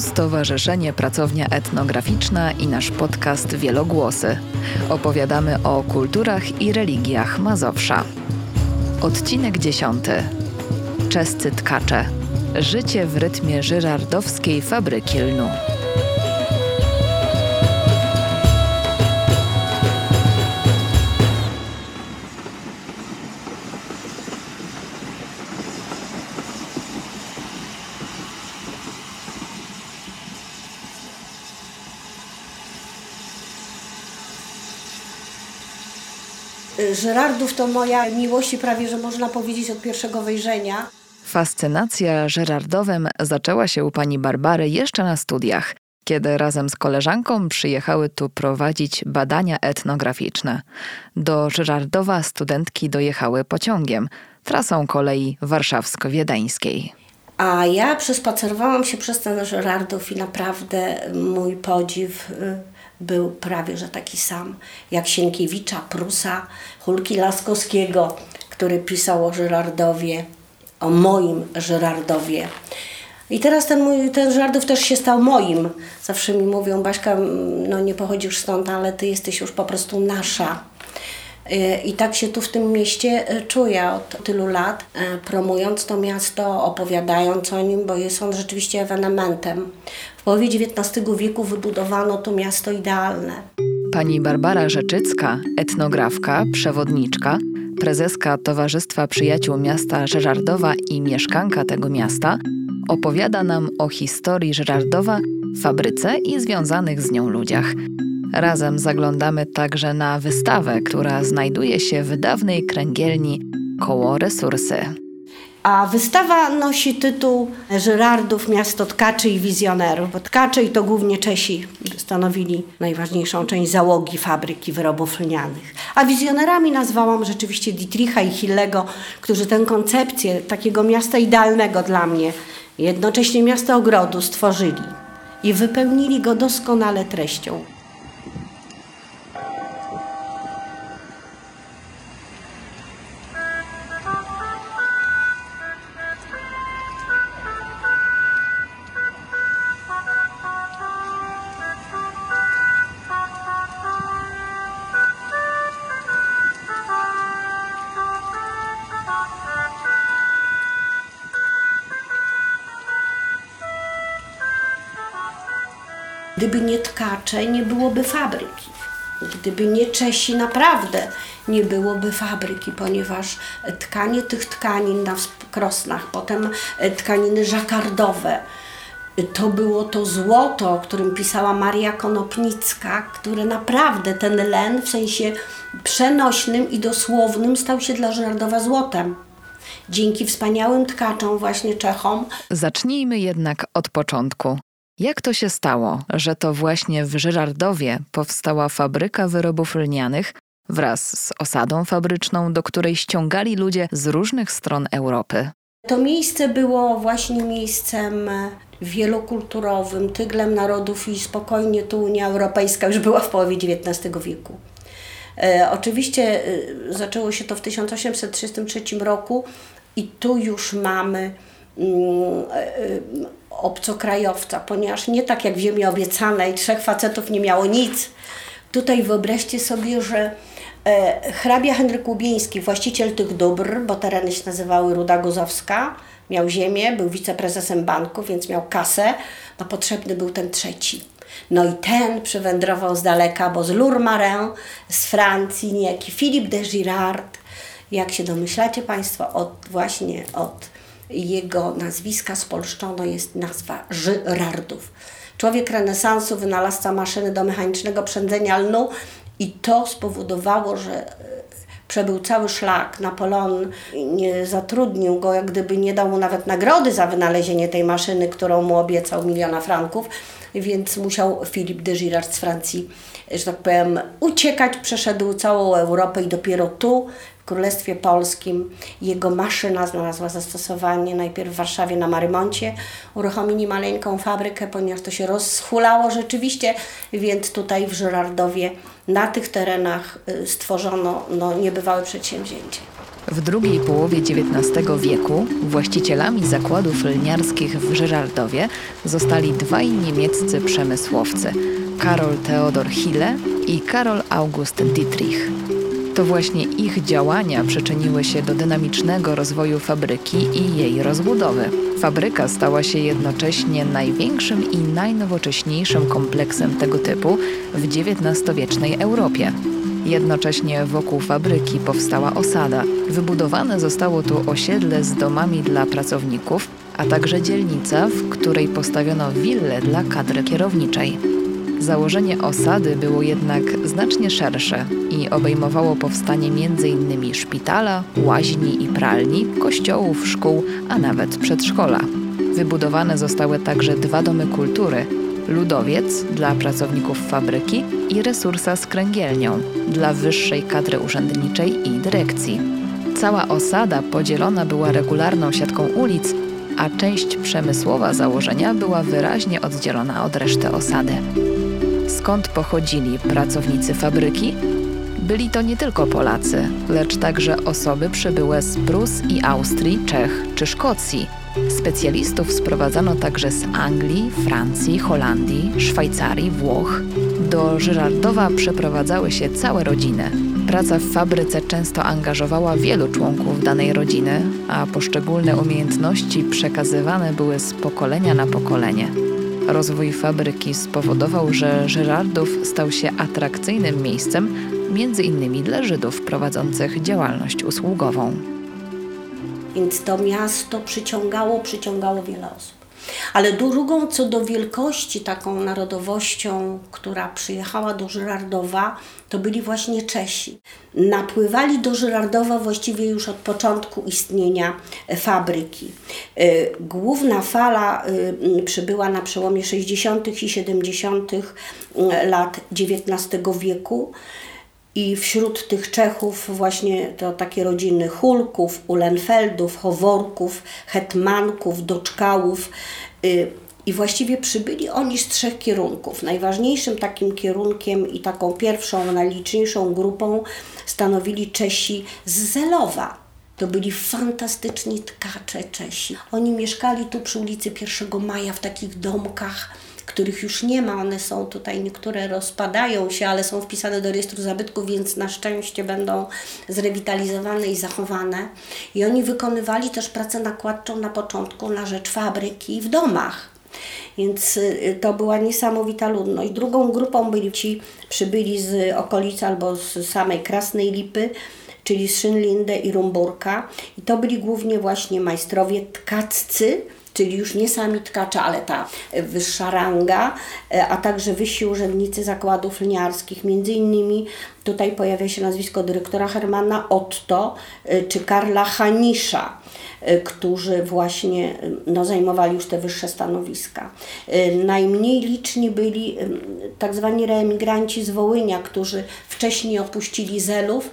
Stowarzyszenie Pracownia Etnograficzna i nasz podcast Wielogłosy. Opowiadamy o kulturach i religiach Mazowsza. Odcinek dziesiąty. Czescy tkacze. Życie w rytmie żyrardowskiej fabryki lnu. Żerardów to moja miłość i prawie, że można powiedzieć od pierwszego wejrzenia. Fascynacja Żerardowem zaczęła się u pani Barbary jeszcze na studiach, kiedy razem z koleżanką przyjechały tu prowadzić badania etnograficzne. Do Żerardowa studentki dojechały pociągiem, trasą kolei warszawsko-wiedeńskiej. A ja przespacerowałam się przez ten Żerardów i naprawdę mój podziw y, był prawie że taki sam jak Sienkiewicza, Prusa, Hulki Laskowskiego, który pisał o Żyrardowie, o moim Żyrardowie. I teraz ten, mój, ten też się stał moim. Zawsze mi mówią, Baśka, no nie pochodzisz stąd, ale ty jesteś już po prostu nasza. I tak się tu w tym mieście y, czuję od tylu lat, y, promując to miasto, opowiadając o nim, bo jest on rzeczywiście ewenementem. W połowie XIX wieku wybudowano to miasto idealne. Pani Barbara Rzeczycka, etnografka, przewodniczka, prezeska Towarzystwa Przyjaciół Miasta Żerardowa i mieszkanka tego miasta, opowiada nam o historii Żerardowa, fabryce i związanych z nią ludziach. Razem zaglądamy także na wystawę, która znajduje się w dawnej kręgielni koło resursy. A wystawa nosi tytuł Żyrardów, miasto tkaczy i wizjonerów. Bo tkacze i to głównie Czesi stanowili najważniejszą część załogi fabryki wyrobów lnianych. A wizjonerami nazwałam rzeczywiście Dietricha i Hillego, którzy tę koncepcję takiego miasta idealnego dla mnie, jednocześnie miasta ogrodu stworzyli i wypełnili go doskonale treścią. Tkacze, nie byłoby fabryki. Gdyby nie Czesi, naprawdę nie byłoby fabryki, ponieważ tkanie tych tkanin na krosnach, potem tkaniny żakardowe, to było to złoto, o którym pisała Maria Konopnicka, które naprawdę ten len w sensie przenośnym i dosłownym stał się dla Żyrardowa złotem. Dzięki wspaniałym tkaczom, właśnie Czechom. Zacznijmy jednak od początku. Jak to się stało, że to właśnie w Żyrardowie powstała fabryka wyrobów lnianych wraz z osadą fabryczną, do której ściągali ludzie z różnych stron Europy? To miejsce było właśnie miejscem wielokulturowym, tyglem narodów i spokojnie tu Unia Europejska już była w połowie XIX wieku. E, oczywiście e, zaczęło się to w 1833 roku i tu już mamy mm, e, obcokrajowca, ponieważ nie tak jak w Ziemi Obiecanej, trzech facetów nie miało nic. Tutaj wyobraźcie sobie, że e, hrabia Henryk Łubieński, właściciel tych dóbr, bo tereny się nazywały Ruda Guzowska, miał ziemię, był wiceprezesem banku, więc miał kasę, no potrzebny był ten trzeci. No i ten przywędrował z daleka, bo z Lourmarin, z Francji, niejaki Philippe de Girard, jak się domyślacie Państwo, od, właśnie od jego nazwiska spolszczono jest nazwa Żyrardów. Człowiek renesansu, wynalazca maszyny do mechanicznego przędzenia lnu i to spowodowało, że e, przebył cały szlak. Napoleon nie zatrudnił go, jak gdyby nie dał mu nawet nagrody za wynalezienie tej maszyny, którą mu obiecał miliona franków, więc musiał Philippe de Girard z Francji, że tak powiem, uciekać. Przeszedł całą Europę i dopiero tu Królestwie Polskim. Jego maszyna znalazła zastosowanie najpierw w Warszawie na Marymoncie. Uruchomili maleńką fabrykę, ponieważ to się rozhulało rzeczywiście, więc tutaj w Żyrardowie na tych terenach y, stworzono no, niebywałe przedsięwzięcie. W drugiej połowie XIX wieku właścicielami zakładów lniarskich w Żyrardowie zostali dwaj niemieccy przemysłowcy Karol Theodor Hille i Karol August Dietrich. To właśnie ich działania przyczyniły się do dynamicznego rozwoju fabryki i jej rozbudowy. Fabryka stała się jednocześnie największym i najnowocześniejszym kompleksem tego typu w XIX-wiecznej Europie. Jednocześnie wokół fabryki powstała osada. Wybudowane zostało tu osiedle z domami dla pracowników, a także dzielnica, w której postawiono willę dla kadry kierowniczej. Założenie osady było jednak znacznie szersze i obejmowało powstanie m.in. szpitala, łaźni i pralni, kościołów, szkół, a nawet przedszkola. Wybudowane zostały także dwa domy kultury, ludowiec dla pracowników fabryki i resursa z kręgielnią dla wyższej kadry urzędniczej i dyrekcji. Cała osada podzielona była regularną siatką ulic, a część przemysłowa założenia była wyraźnie oddzielona od reszty osady. Skąd pochodzili pracownicy fabryki? Byli to nie tylko Polacy, lecz także osoby przybyłe z Prus i Austrii, Czech czy Szkocji – Specjalistów sprowadzano także z Anglii, Francji, Holandii, Szwajcarii, Włoch. Do Żyrardowa przeprowadzały się całe rodziny. Praca w fabryce często angażowała wielu członków danej rodziny, a poszczególne umiejętności przekazywane były z pokolenia na pokolenie. Rozwój fabryki spowodował, że Żyrardów stał się atrakcyjnym miejscem, między innymi dla Żydów prowadzących działalność usługową. Więc to miasto przyciągało, przyciągało wiele osób. Ale drugą co do wielkości, taką narodowością, która przyjechała do Żyrardowa, to byli właśnie Czesi. Napływali do Żyrardowa właściwie już od początku istnienia fabryki. Y, główna fala y, przybyła na przełomie 60. i 70. lat XIX wieku. I wśród tych Czechów właśnie to takie rodziny Hulków, Ulenfeldów, Howorków, Hetmanków, Doczkałów. Y, I właściwie przybyli oni z trzech kierunków. Najważniejszym takim kierunkiem i taką pierwszą, najliczniejszą grupą stanowili Czesi z Zelowa. To byli fantastyczni tkacze Czesi. Oni mieszkali tu przy ulicy 1 Maja w takich domkach których już nie ma. One są tutaj, niektóre rozpadają się, ale są wpisane do rejestru zabytków, więc na szczęście będą zrewitalizowane i zachowane. I oni wykonywali też pracę nakładczą na początku na rzecz fabryki w domach. Więc y, to była niesamowita ludność. Drugą grupą byli ci przybyli z okolic albo z samej Krasnej Lipy, czyli z Szynlinde i Rumburka. I to byli głównie właśnie majstrowie tkaccy, czyli już nie sami tkacze, ale ta wyższa ranga, e, a także wyżsi urzędnicy zakładów lniarskich. Między innymi tutaj pojawia się nazwisko dyrektora Hermana Otto e, czy Karla Hanisza e, którzy właśnie no, zajmowali już te wyższe stanowiska. Najmniej liczni byli tak zwani reemigranci z Wołynia, którzy wcześniej opuścili Zelów,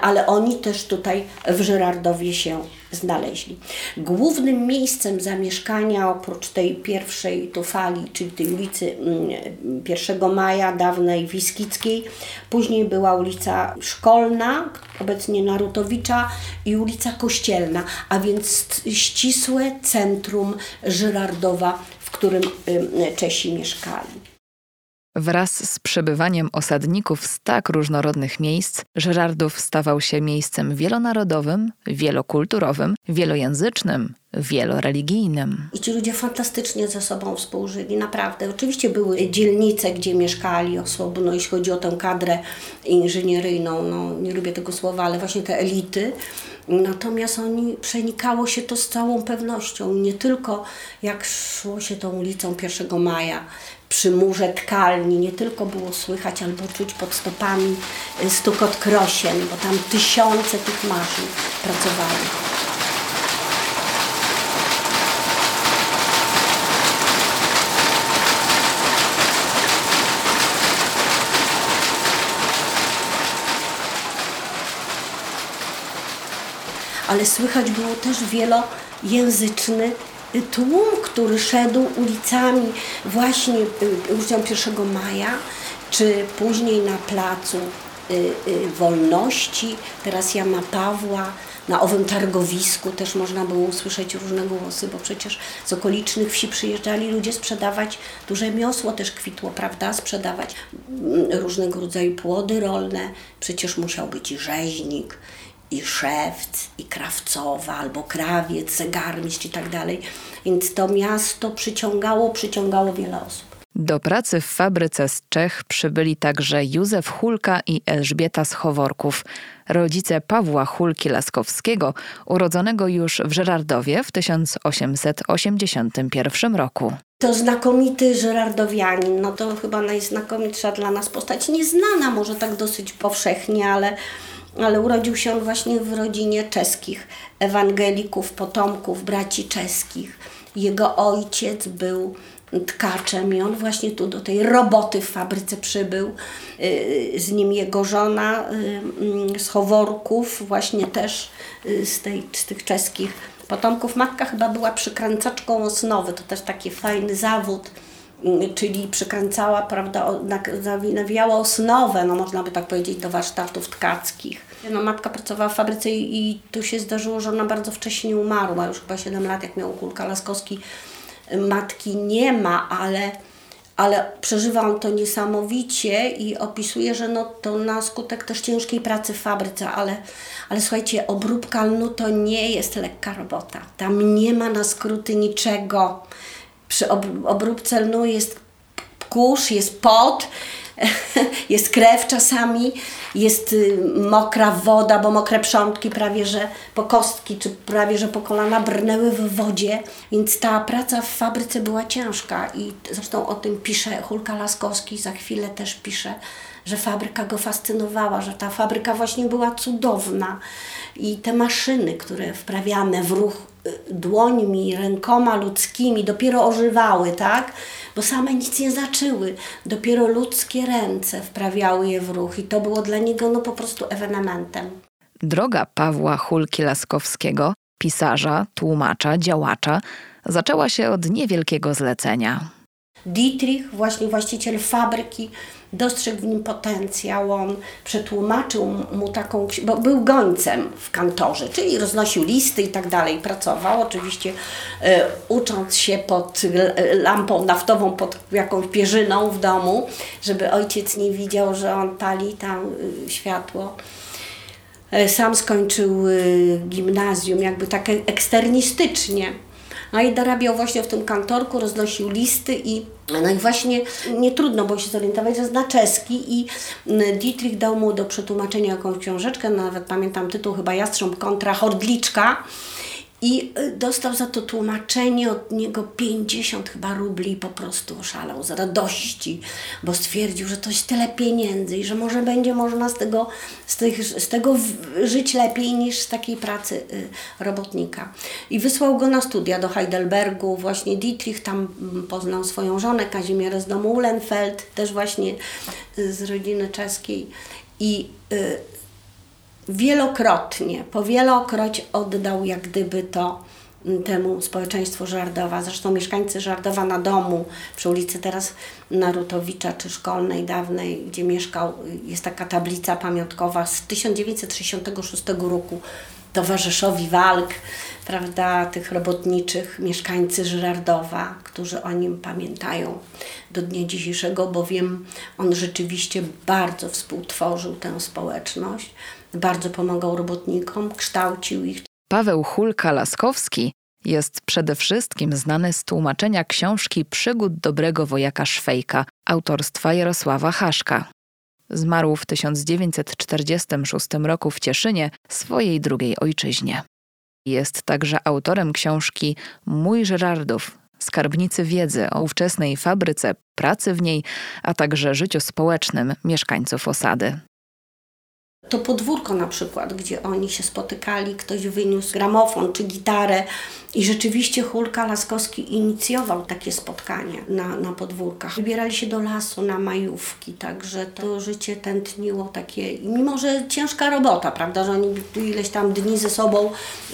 ale oni też tutaj w Żyrardowie się znaleźli. Głównym miejscem zamieszkania oprócz tej pierwszej tu fali, czyli tej ulicy 1 mm, Maja, dawnej Wiskickiej, później była ulica Szkolna, obecnie Narutowicza i ulica Kościelna, a więc ścisłe centrum Żyrardowa, w którym Czesi mieszkali. Wraz z przebywaniem osadników z tak różnorodnych miejsc, Żerardów stawał się miejscem wielonarodowym, wielokulturowym, wielojęzycznym, wieloreligijnym. I ci ludzie fantastycznie ze sobą współżyli, naprawdę. Oczywiście były dzielnice, gdzie mieszkali osobno, jeśli chodzi o tę kadrę inżynieryjną, no nie lubię tego słowa, ale właśnie te elity. Natomiast oni przenikało się to z całą pewnością. Nie tylko jak szło się tą ulicą 1 maja, przy murze tkalni nie tylko było słychać albo czuć pod stopami y, stukot krosien, bo tam tysiące tych maszyn pracowały. ale słychać było też wielojęzyczny tłum, który szedł ulicami właśnie y, ulicą 1 maja, czy później na placu y, y, Wolności, teraz Jana Pawła, na owym targowisku też można było usłyszeć różne głosy, bo przecież z okolicznych wsi przyjeżdżali ludzie sprzedawać, duże miosło też kwitło, prawda, sprzedawać mm, różnego rodzaju płody rolne. Przecież musiał być i rzeźnik, i szewc, i krawcowa, albo krawiec, zegarmistrz i tak dalej. Więc to miasto przyciągało, przyciągało wiele osób. Do pracy w fabryce z Czech przybyli także Józef Hulka i Elżbieta Schoworków, rodzice Pawła Hulki-Laskowskiego, urodzonego już w Żerardowie w 1881 roku. To znakomity żerardowianin, no to chyba najznakomitsza dla nas postać, nieznana może tak dosyć powszechnie, ale, ale urodził się on właśnie w rodzinie czeskich ewangelików, potomków braci czeskich. Jego ojciec był tkaczem i on właśnie tu do tej roboty w fabryce przybył. Y, z nim jego żona y, z Choworków, właśnie też y, z, tej, z tych czeskich potomków. Matka chyba była przykręcaczką osnowy, to też taki fajny zawód czyli przykręcała, prawda, nawijała osnowę, no można by tak powiedzieć, do warsztatów tkackich. No, matka pracowała w fabryce i, i tu się zdarzyło, że ona bardzo wcześnie umarła, już chyba 7 lat, jak miał Kulka Laskowski matki nie ma, ale, ale przeżywa on to niesamowicie i opisuje, że no to na skutek też ciężkiej pracy w fabryce, ale, ale słuchajcie, obróbka lnu to nie jest lekka robota. Tam nie ma na skróty niczego. Przy obróbce lnu jest kurz, jest pot, jest krew czasami, jest y, mokra woda, bo mokre przątki prawie że po kostki, czy prawie że po kolana brnęły w wodzie, więc ta praca w fabryce była ciężka i zresztą o tym pisze Hulka Laskowski, za chwilę też pisze, że fabryka go fascynowała, że ta fabryka właśnie była cudowna i te maszyny, które wprawiane w ruch dłońmi, rękoma ludzkimi dopiero ożywały, tak? Bo same nic nie znaczyły. Dopiero ludzkie ręce wprawiały je w ruch i to było dla niego no po prostu ewenementem. Droga Pawła Hulki-Laskowskiego, pisarza, tłumacza, działacza, zaczęła się od niewielkiego zlecenia. Dietrich, właśnie właściciel fabryki, dostrzegł w nim potencjał, on przetłumaczył mu taką, bo był gońcem w kantorze, czyli roznosił listy i tak dalej, pracował oczywiście e, ucząc się pod lampą naftową, pod jakąś pierzyną w domu, żeby ojciec nie widział, że on pali tam y, światło. E, sam skończył gimnazjum jakby tak eksternistycznie no i dorabiał właśnie w tym kantorku, roznosił listy i no i właśnie nie trudno było się zorientować, że zna czeski i mm, Dietrich dał mu do przetłumaczenia jakąś książeczkę, nawet pamiętam tytuł chyba Jastrząb kontra Hordliczka i y, dostał za to tłumaczenie od niego 50 chyba rubli i po prostu oszalał z radości, bo stwierdził, że to jest tyle pieniędzy i że może będzie można z tego, z tych, z tego żyć lepiej niż z takiej pracy y, robotnika. I wysłał go na studia do Heidelbergu, właśnie Dietrich tam mm, poznał swoją żonę Kazimierę z domu Uhlenfeld, też właśnie y, z rodziny czeskiej i wielokrotnie, powielokroć oddał jak gdyby to mm, temu społeczeństwu Żardowa. Zresztą mieszkańcy Żardowa na domu przy ulicy teraz Narutowicza czy Szkolnej dawnej, gdzie mieszkał, jest taka tablica pamiątkowa z 1966 roku towarzyszowi walk, prawda, tych robotniczych, mieszkańcy Żyrardowa, którzy o nim pamiętają do dnia dzisiejszego, bowiem on rzeczywiście bardzo współtworzył tę społeczność bardzo pomagał robotnikom, kształcił ich. Paweł Hulka-Laskowski jest przede wszystkim znany z tłumaczenia książki Przygód dobrego wojaka Szwejka autorstwa Jarosława Haszka. Zmarł w 1946 roku w Cieszynie, swojej drugiej ojczyźnie. Jest także autorem książki Mój Żerardów, skarbnicy wiedzy o ówczesnej fabryce, pracy w niej, a także życiu społecznym mieszkańców osady to podwórko na przykład, gdzie oni się spotykali, ktoś wyniósł gramofon czy gitarę i rzeczywiście Hulka Laskowski inicjował takie spotkania na, na podwórkach. Wybierali się do lasu na majówki, także to życie tętniło takie, mimo że ciężka robota, prawda, że oni ileś tam dni ze sobą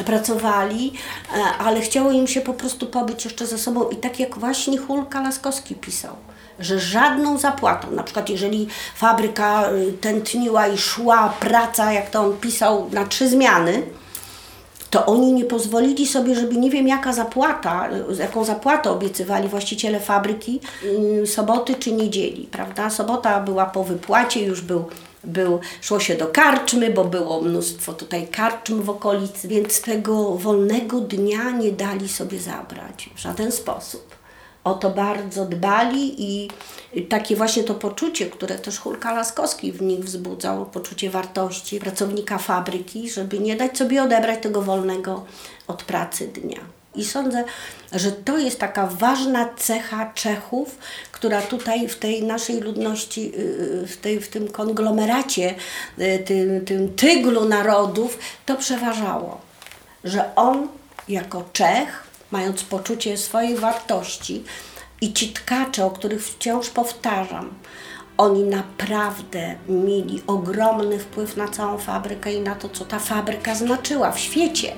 pracowali, e, ale chciało im się po prostu pobyć jeszcze ze sobą i tak jak właśnie Hulka Laskowski pisał że żadną zapłatą, na przykład jeżeli fabryka y, tętniła i szła praca, jak to on pisał, na trzy zmiany, to oni nie pozwolili sobie, żeby nie wiem jaka zapłata, jaką zapłatę obiecywali właściciele fabryki, mm, soboty czy niedzieli, prawda? Sobota była po wypłacie, już był był, szło się do karczmy, bo było mnóstwo tutaj karczm w okolicy, więc tego wolnego dnia nie dali sobie zabrać w żaden sposób. O to bardzo dbali i takie właśnie to poczucie, które też Hulka Laskowski w nich wzbudzał, poczucie wartości pracownika fabryki, żeby nie dać sobie odebrać tego wolnego od pracy dnia. I sądzę, że to jest taka ważna cecha Czechów, która tutaj w tej naszej ludności, y, y, w, tej, w tym konglomeracie, y, tym, tym tyglu narodów, to przeważało. Że on jako Czech, mając poczucie swojej wartości, i ci tkacze, o których wciąż powtarzam, oni naprawdę mieli ogromny wpływ na całą fabrykę i na to, co ta fabryka znaczyła w świecie.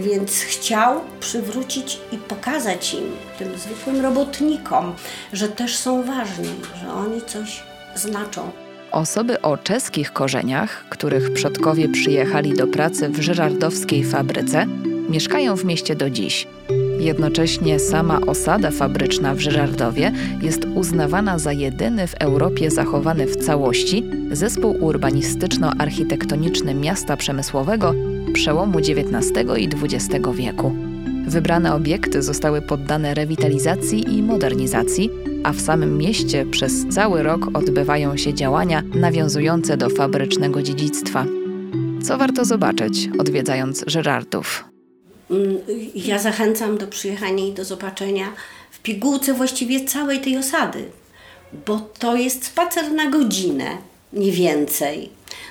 Więc chciał przywrócić i pokazać im, tym zwykłym robotnikom, że też są ważni, że oni coś znaczą. Osoby o czeskich korzeniach, których przodkowie przyjechali do pracy w żyrardowskiej fabryce, mieszkają w mieście do dziś. Jednocześnie sama osada fabryczna w Żyrardowie jest uznawana za jedyny w Europie zachowany w całości zespół urbanistyczno-architektoniczny miasta przemysłowego przełomu XIX i XX wieku. Wybrane obiekty zostały poddane rewitalizacji i modernizacji, a w samym mieście przez cały rok odbywają się działania nawiązujące do fabrycznego dziedzictwa. Co warto zobaczyć, odwiedzając Żerardów? Mm, ja zachęcam do przyjechania i do zobaczenia w pigułce właściwie całej tej osady, bo to jest spacer na godzinę, nie więcej.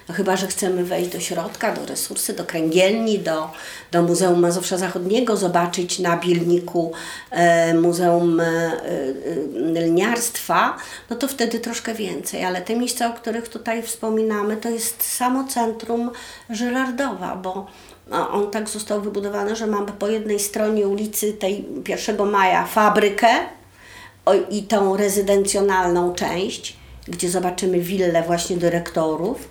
No chyba, że chcemy wejść do środka, do resursy, do kręgielni, do, do Muzeum Mazowsza Zachodniego, zobaczyć na Bilniku e, Muzeum e, e, Lniarstwa, no to wtedy troszkę więcej. Ale te miejsca, o których tutaj wspominamy, to jest samo centrum Żyrardowa, bo on tak został wybudowany, że mamy po jednej stronie ulicy tej 1 Maja fabrykę i tą rezydencjonalną część, gdzie zobaczymy willę właśnie dyrektorów,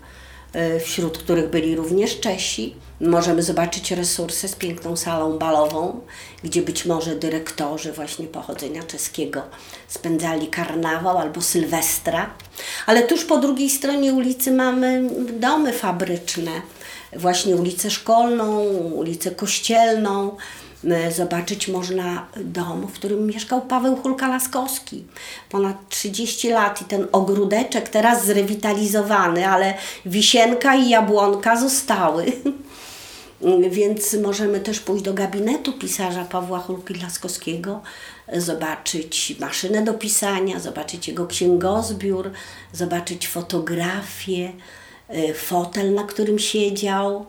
wśród których byli również Czesi. Możemy zobaczyć resursy z piękną salą balową, gdzie być może dyrektorzy właśnie pochodzenia czeskiego spędzali karnawał albo sylwestra. Ale tuż po drugiej stronie ulicy mamy domy fabryczne, właśnie ulicę Szkolną, ulicę Kościelną. Zobaczyć można dom, w którym mieszkał Paweł Hulka-Laskowski. Ponad 30 lat i ten ogródeczek teraz zrewitalizowany, ale wisienka i jabłonka zostały. Więc możemy też pójść do gabinetu pisarza Pawła Hulki-Laskowskiego, zobaczyć maszynę do pisania, zobaczyć jego księgozbiór, zobaczyć fotografie, fotel, na którym siedział,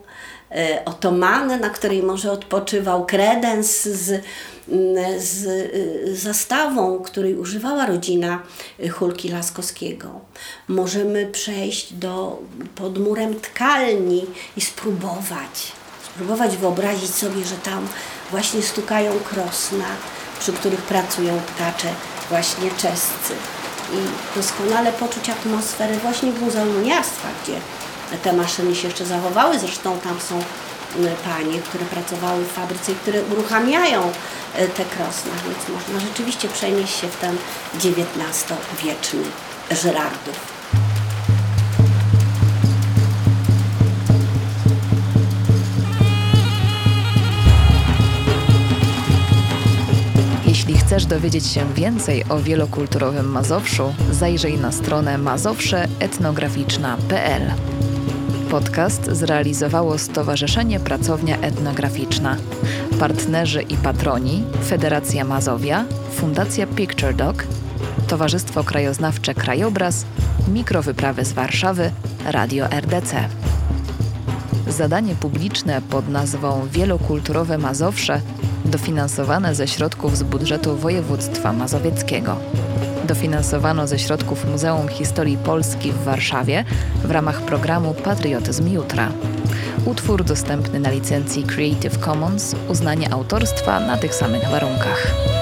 y, otomanę, na której może odpoczywał, kredens z, mm, z y, zastawą, której używała rodzina Hulki Laskowskiego. Możemy przejść do, pod murem tkalni i spróbować, spróbować wyobrazić sobie, że tam właśnie stukają krosna, przy których pracują ptacze właśnie czescy i doskonale poczuć atmosferę właśnie w Muzeum gdzie te maszyny się jeszcze zachowały. Zresztą tam są panie, które pracowały w fabryce i które uruchamiają e, te krosna, więc można rzeczywiście przenieść się w ten XIX-wieczny Żyrardów. chcesz dowiedzieć się więcej o wielokulturowym Mazowszu, zajrzyj na stronę mazowszeetnograficzna.pl. Podcast zrealizowało Stowarzyszenie Pracownia Etnograficzna. Partnerzy i patroni Federacja Mazowia, Fundacja Picture Dog, Towarzystwo Krajoznawcze Krajobraz, Mikrowyprawy z Warszawy, Radio RDC. Zadanie publiczne pod nazwą Wielokulturowe Mazowsze dofinansowane ze środków z budżetu województwa mazowieckiego. Dofinansowano ze środków Muzeum Historii Polski w Warszawie w ramach programu Patriotyzm Jutra. Utwór dostępny na licencji Creative Commons, uznanie autorstwa na tych samych warunkach.